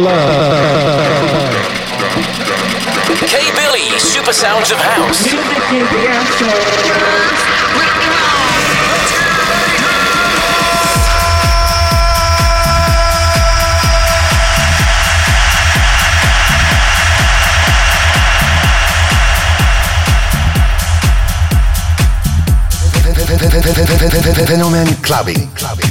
love. K Billy, Super Sounds of House. Fenomen clubbing. clubbing.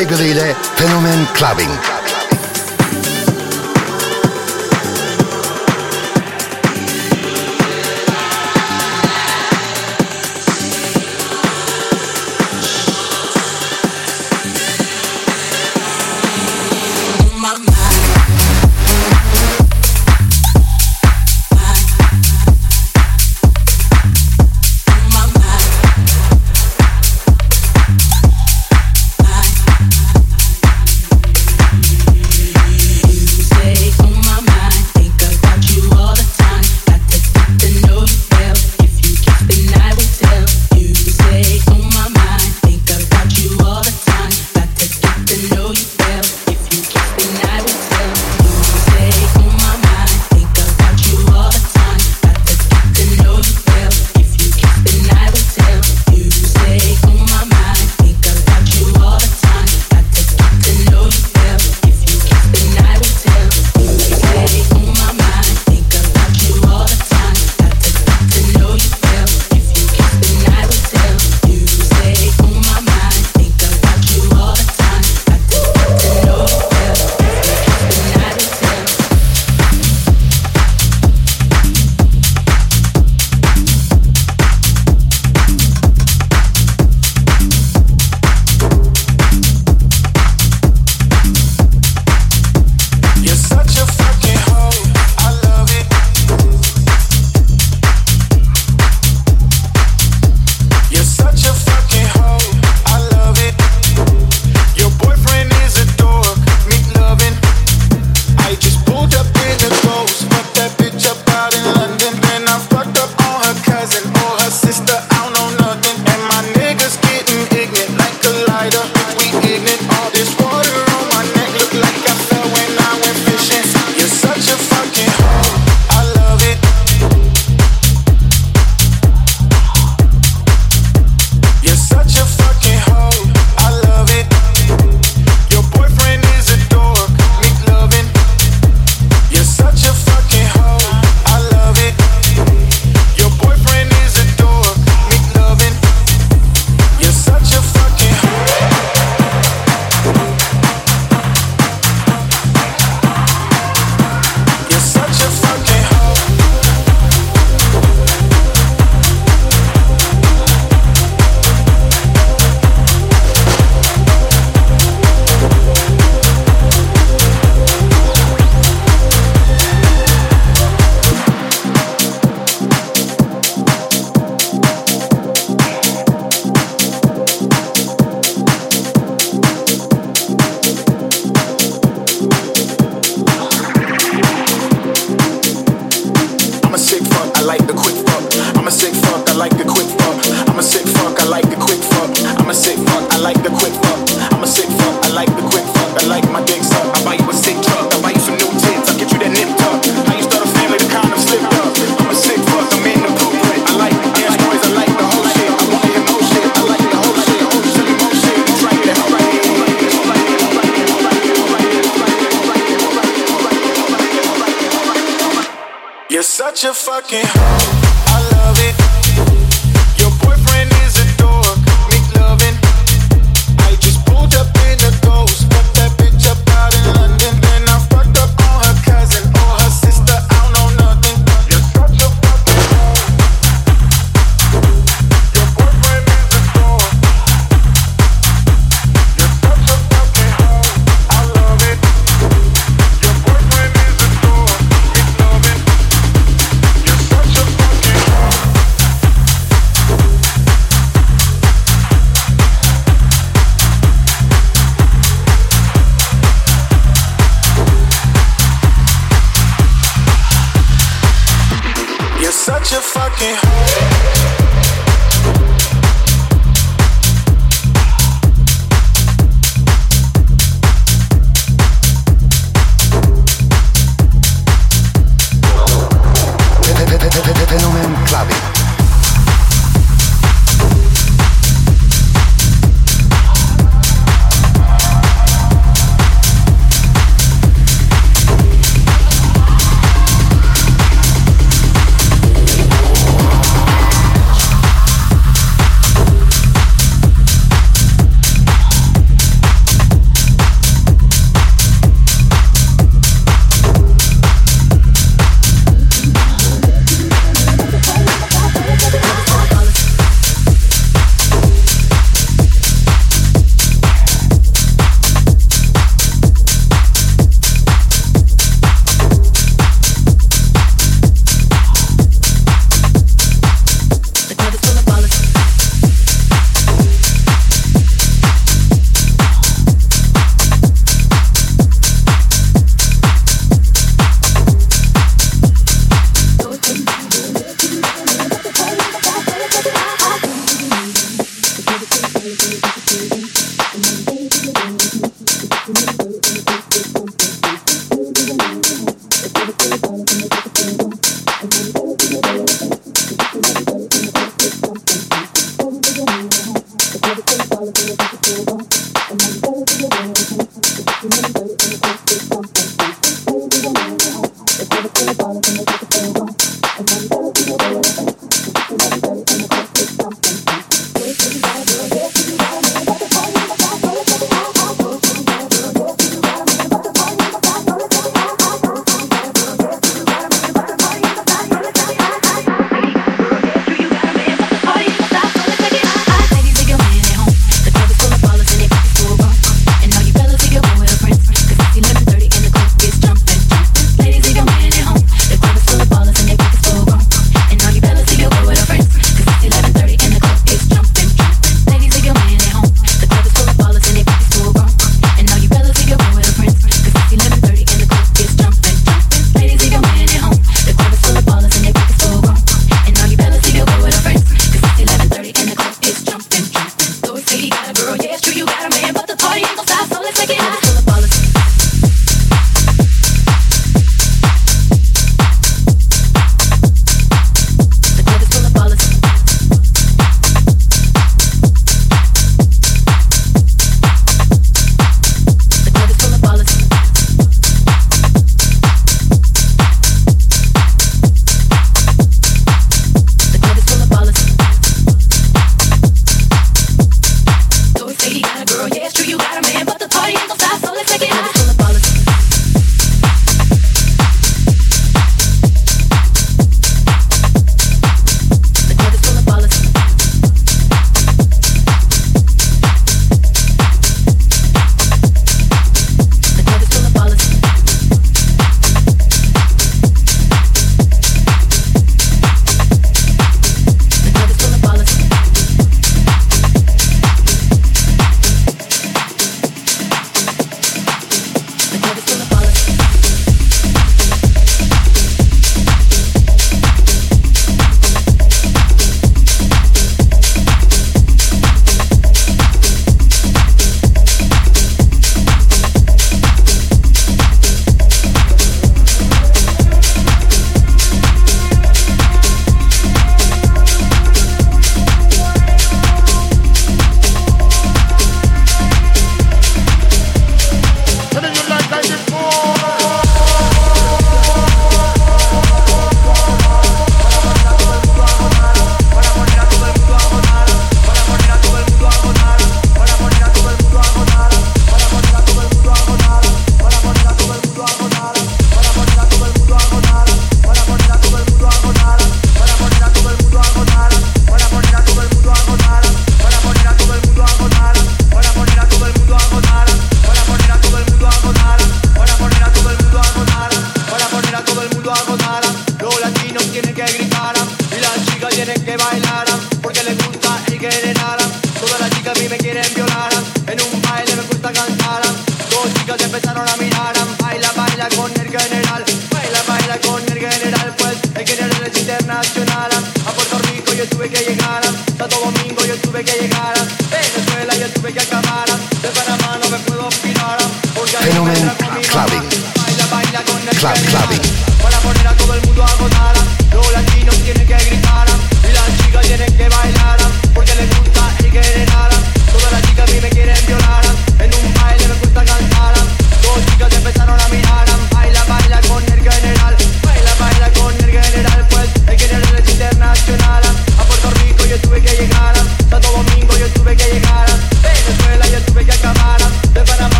Sevgiliyle Clubbing.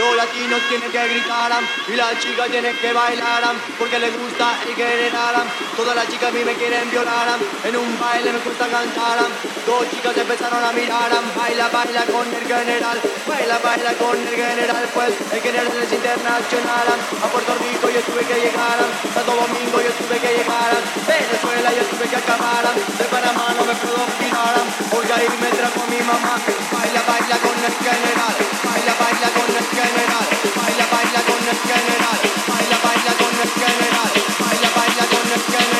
Los latinos tienen que gritar y las chicas tienen que bailar porque les gusta el general. Todas las chicas a mí me quieren violar en un baile me gusta cantar. Dos chicas empezaron a mirar, baila, baila con el general, baila, baila con el general, pues el general es internacional. A Puerto Rico yo tuve que llegar, Santo Domingo yo tuve que llegar, Venezuela yo tuve que acabar, de Panamá no me puedo olvidar. Oiga y me trajo mi mamá, baila, baila con el general, baila baila con el general, baila, baila con el general, baila, baila con el general.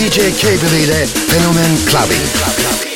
DJ Cable ile Fenomen Clubbing.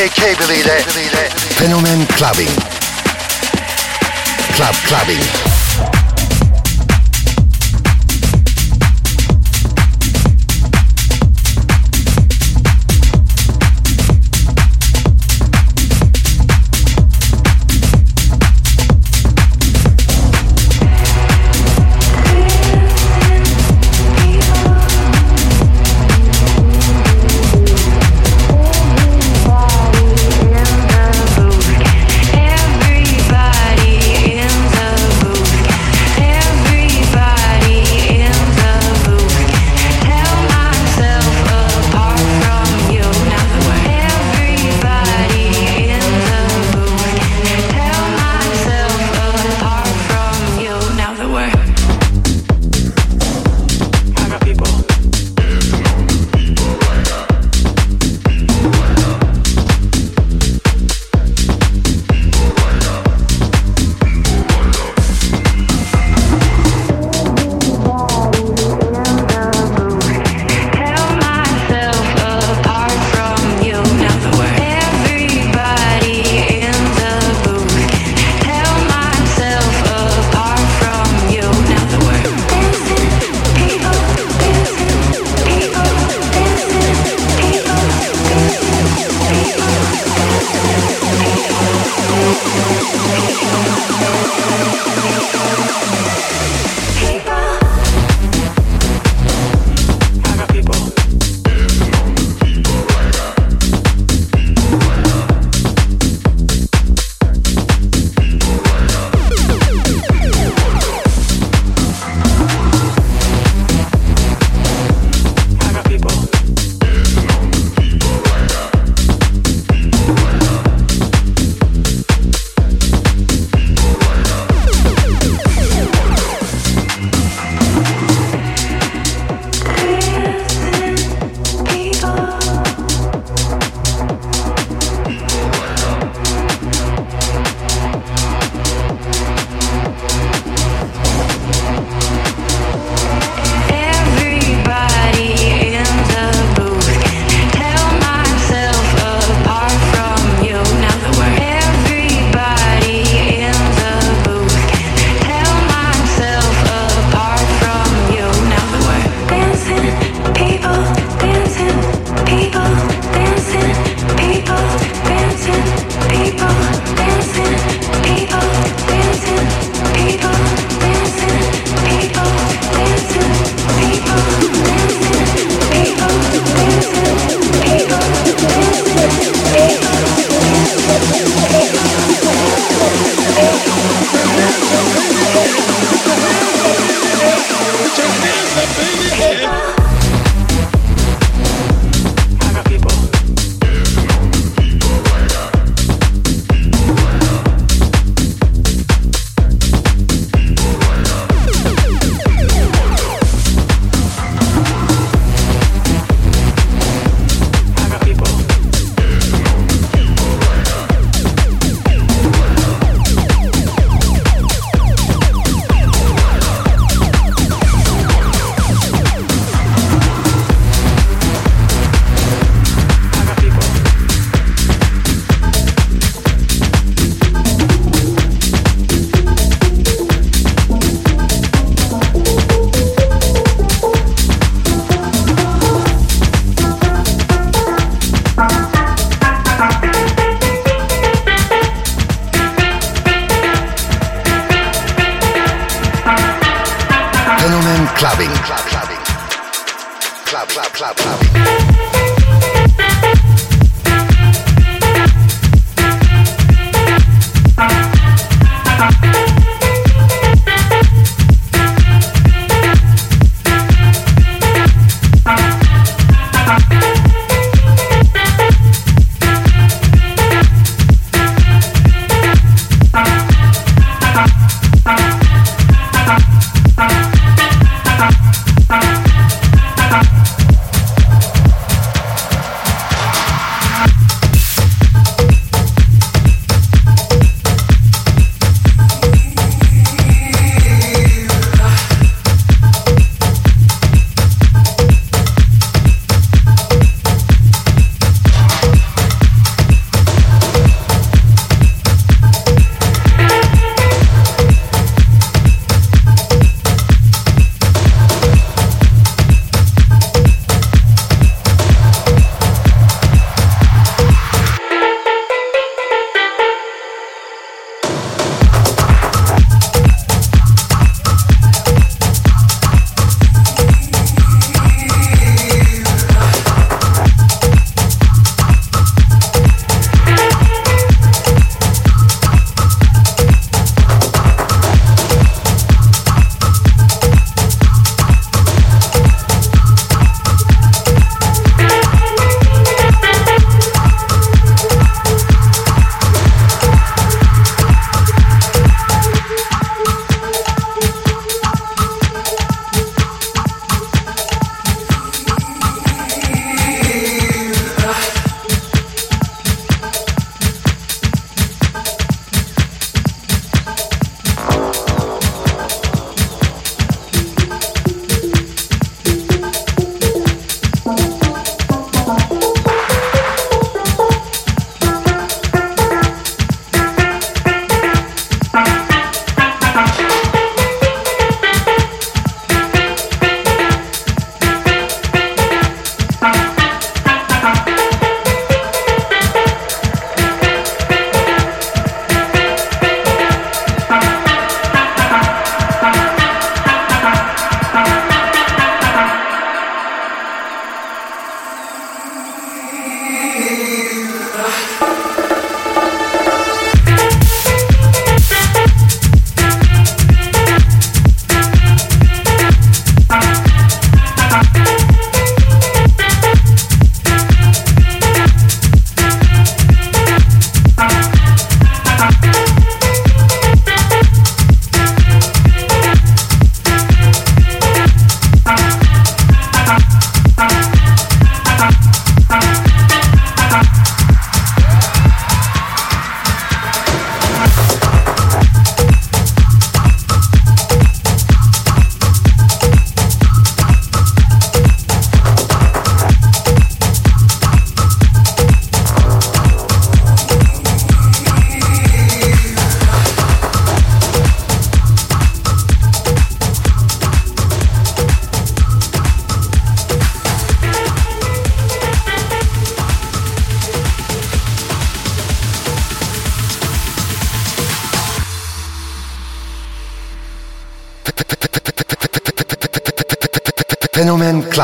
DJ ハハハハ!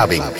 Fenomen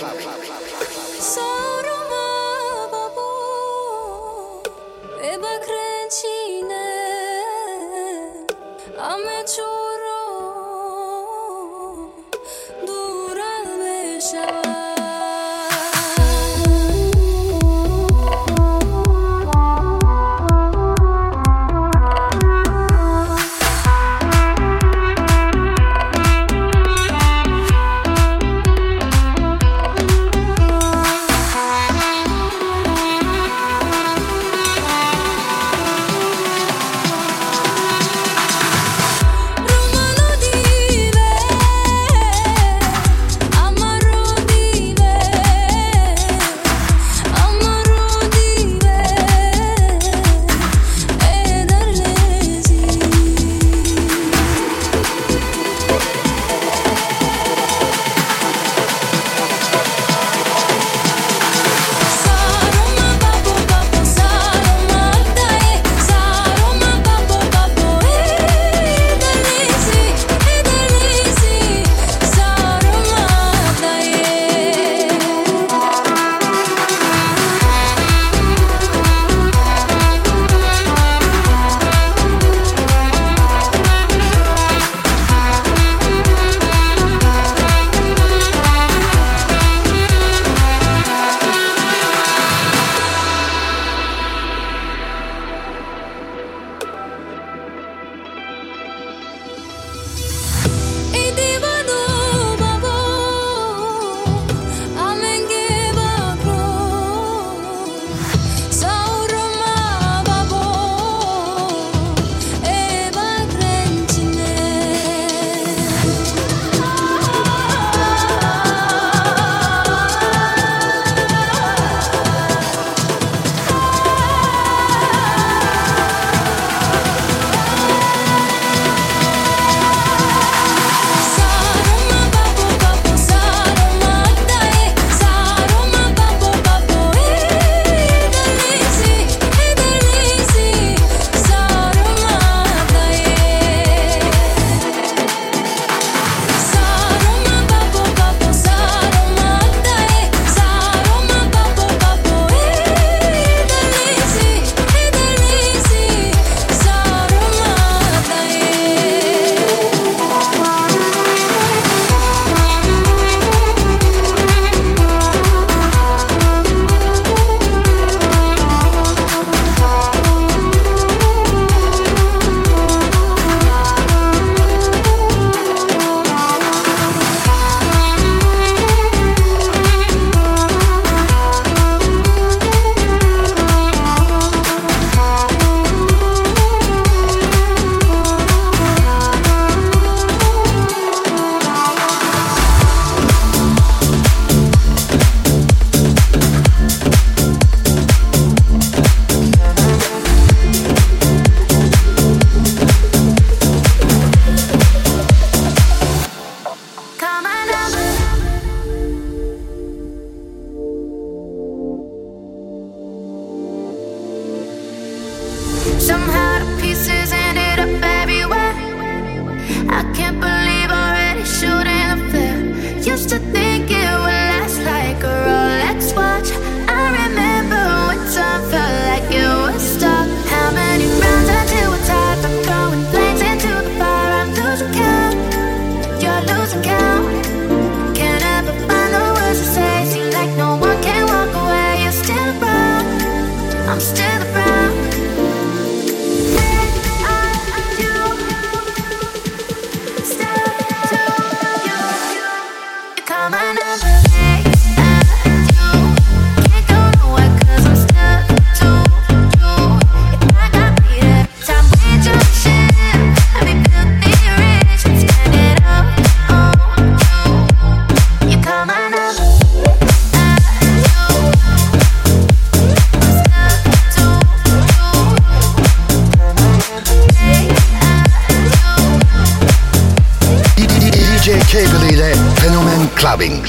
DJ Cable ile Fenomen Clubbing.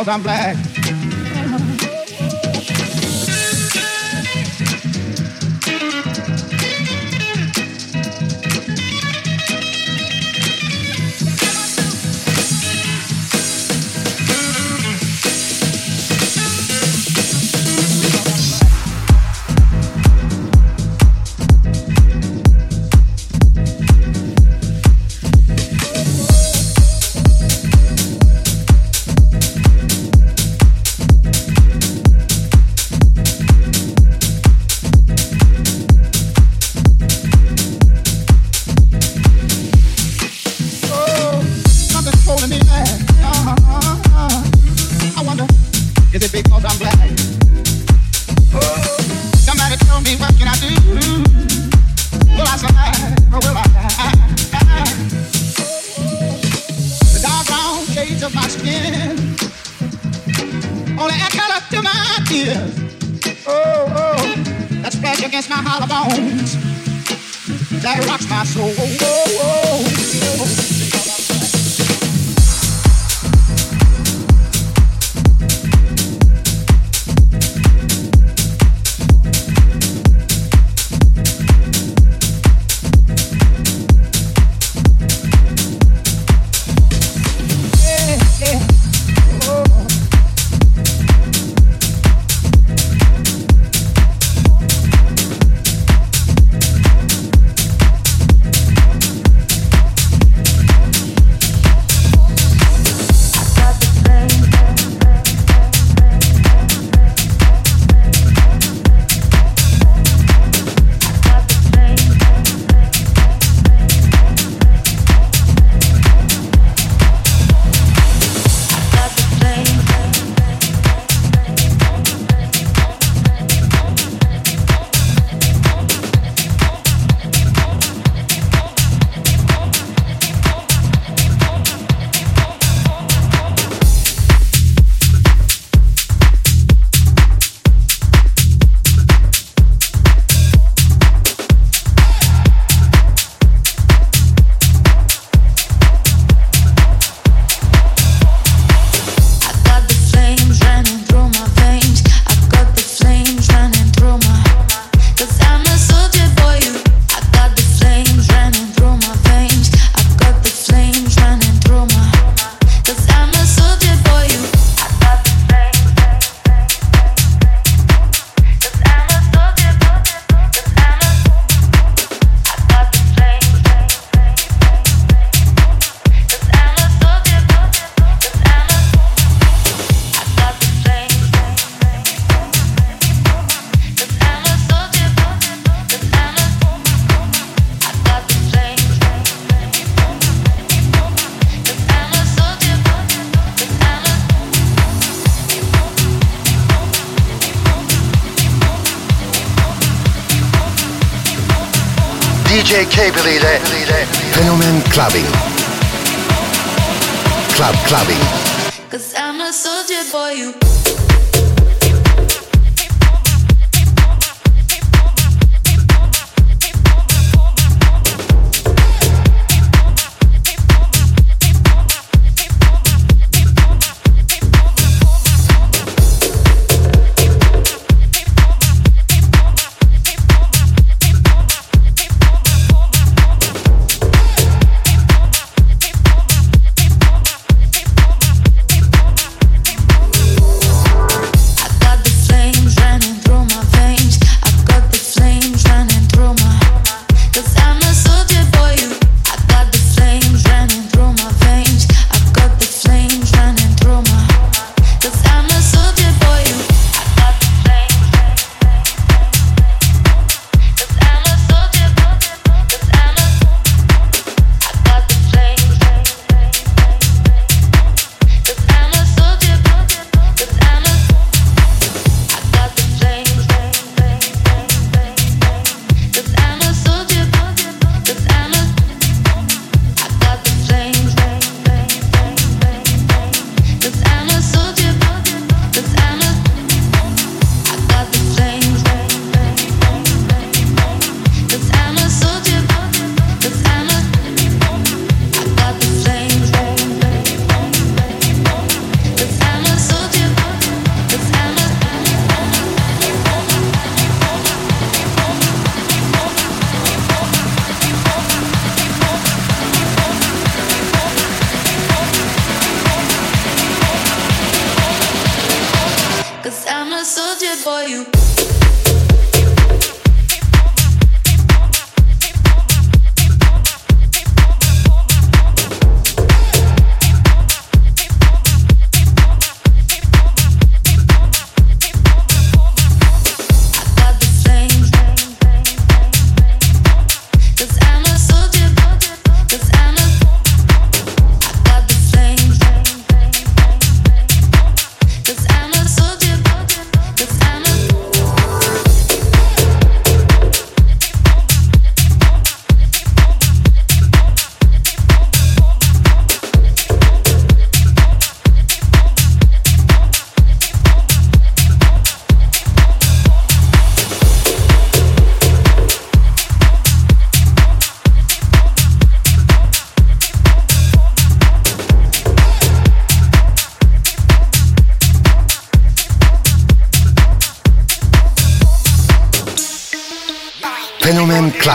because I'm black. DJ Cabeliyle Fenomen Clubbing. Club Clubbing. Cause I'm a soldier boy you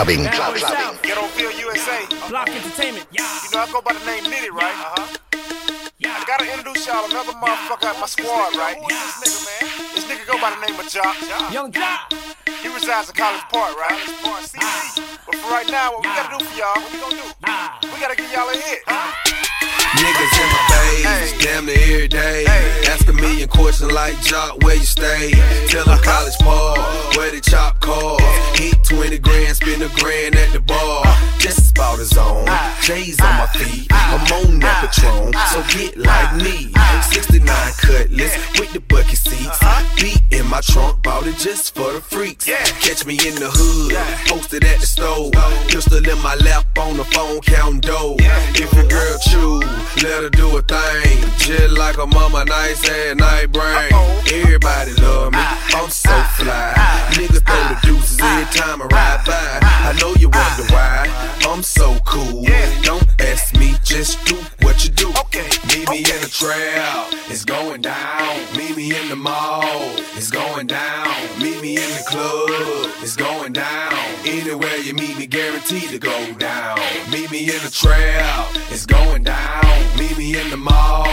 clubbing. Ghettoville, USA. Block Entertainment. Yeah. You know, I go by the name Nitti, right? Uh-huh. Yeah. I gotta introduce y'all another motherfucker at my squad, right? Who is this nigga, man? This nigga go by the name of Joc. Yung Joc. He resides in College Park, right? College Park, CC. Ah. But for right now, what we gotta do for y'all, what we gonna do? We gotta give y'all a hit. Ah. Niggas in my face, damn near every day. Ask a million questions like Joc, where you stay? Tell them uh-huh. college park, where the chop call. Hit 20 grand, spend a grand at the bar. Just about his own. J's on my feet, I'm on that Patron, so get like me. 69 cutlass with the bucket seats. Beat in my trunk, bought it just for the freaks. Catch me in the hood, posted at the stove. Pistol in my lap on the phone, counting dough. If your girl choose, let her do a thing. Just like a mama, nice and night brain. Everybody love me, I'm so fly. Niggas throw the deuces every time I ride by. I know you wonder why, I'm so cool. Don't ask me, just do what you do. Meet me in the trail, it's going down. Meet me in the mall, it's going down. Meet me in the club, it's going down. Anywhere you meet me, guaranteed to go down. Meet me in the trail, it's going down. Meet me in the mall,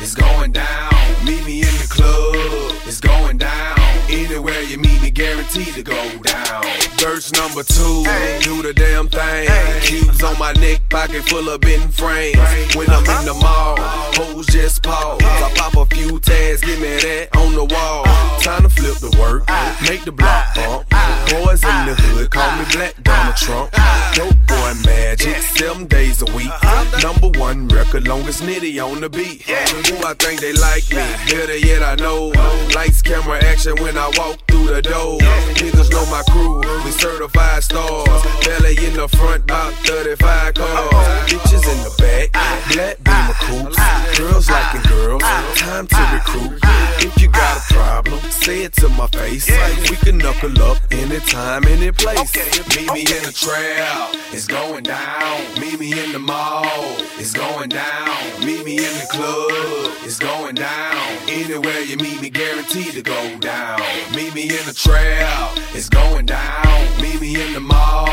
it's going down. Meet me in the club, it's going down. Anywhere you meet me, guaranteed to go down. Verse number two, do the damn thing. Cubes on my neck, pocket full of bent frames. When I'm in the mall, hoes just pause. I pop a few tags, give me that on the wall. Time to flip the work, make the block bump. Boys in the hood, call me Black Donald Trump. Dope boy magic, seven days a week. Number one record, longest nitty on the beat. Who I think they like me, better yet I know. Lights, camera, action when I walk through the door. Niggas know my crew, we certified stars. Belly in the front, about 35 cars. Bitches in the back, black beamer coops. Girls liking girls, time to recruit. If you got a problem, say it to my face. like We can knuckle up anytime, any place. Meet me in the trail, it's going down. Meet me in the mall, it's going down. Meet me in the club, it's going down. Anywhere you meet me, guaranteed to go down. Meet me in the trail, it's going down. Meet me in the mall,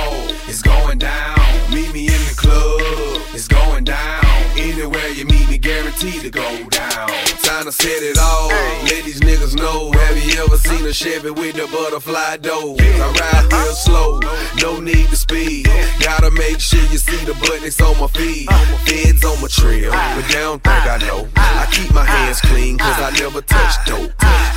it's going down. Meet me in the club, it's going down. Anywhere you meet me, guaranteed to go down. Time to set it all. Let these niggas know. Have you ever seen a Chevy with the butterfly door? I ride real slow, no need to speed. Gotta make sure you see the buttons on my feet. Feds on my trail, but they don't think I know. I keep my hands clean, cause I never touch dope.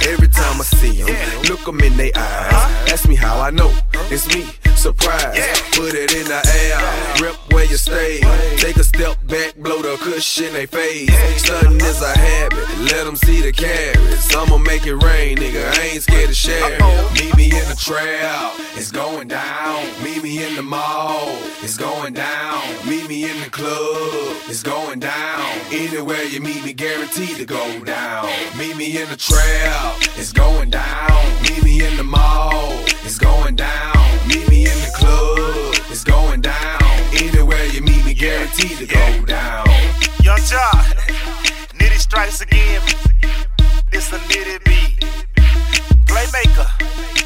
Every time I see them, look them in their eyes. Ask me how I know. It's me, surprise. Put it in the air, rip where you stay. Take a step back, blow the cushion they face. Stunting is a habit, let them see the carats. I'ma make it rain, nigga. I ain't scared to share. Meet me in the trail, it's going down. Meet me in the mall, it's going down. Meet me in the club, it's going down. Anywhere you meet me, guaranteed to go down. Meet me in the trail, it's going down. Meet me in the mall, it's going down. Meet me in the club, it's going down guaranteed to go down. Yung Joc, Nitti strikes again. This a Nitti beat. Playmaker.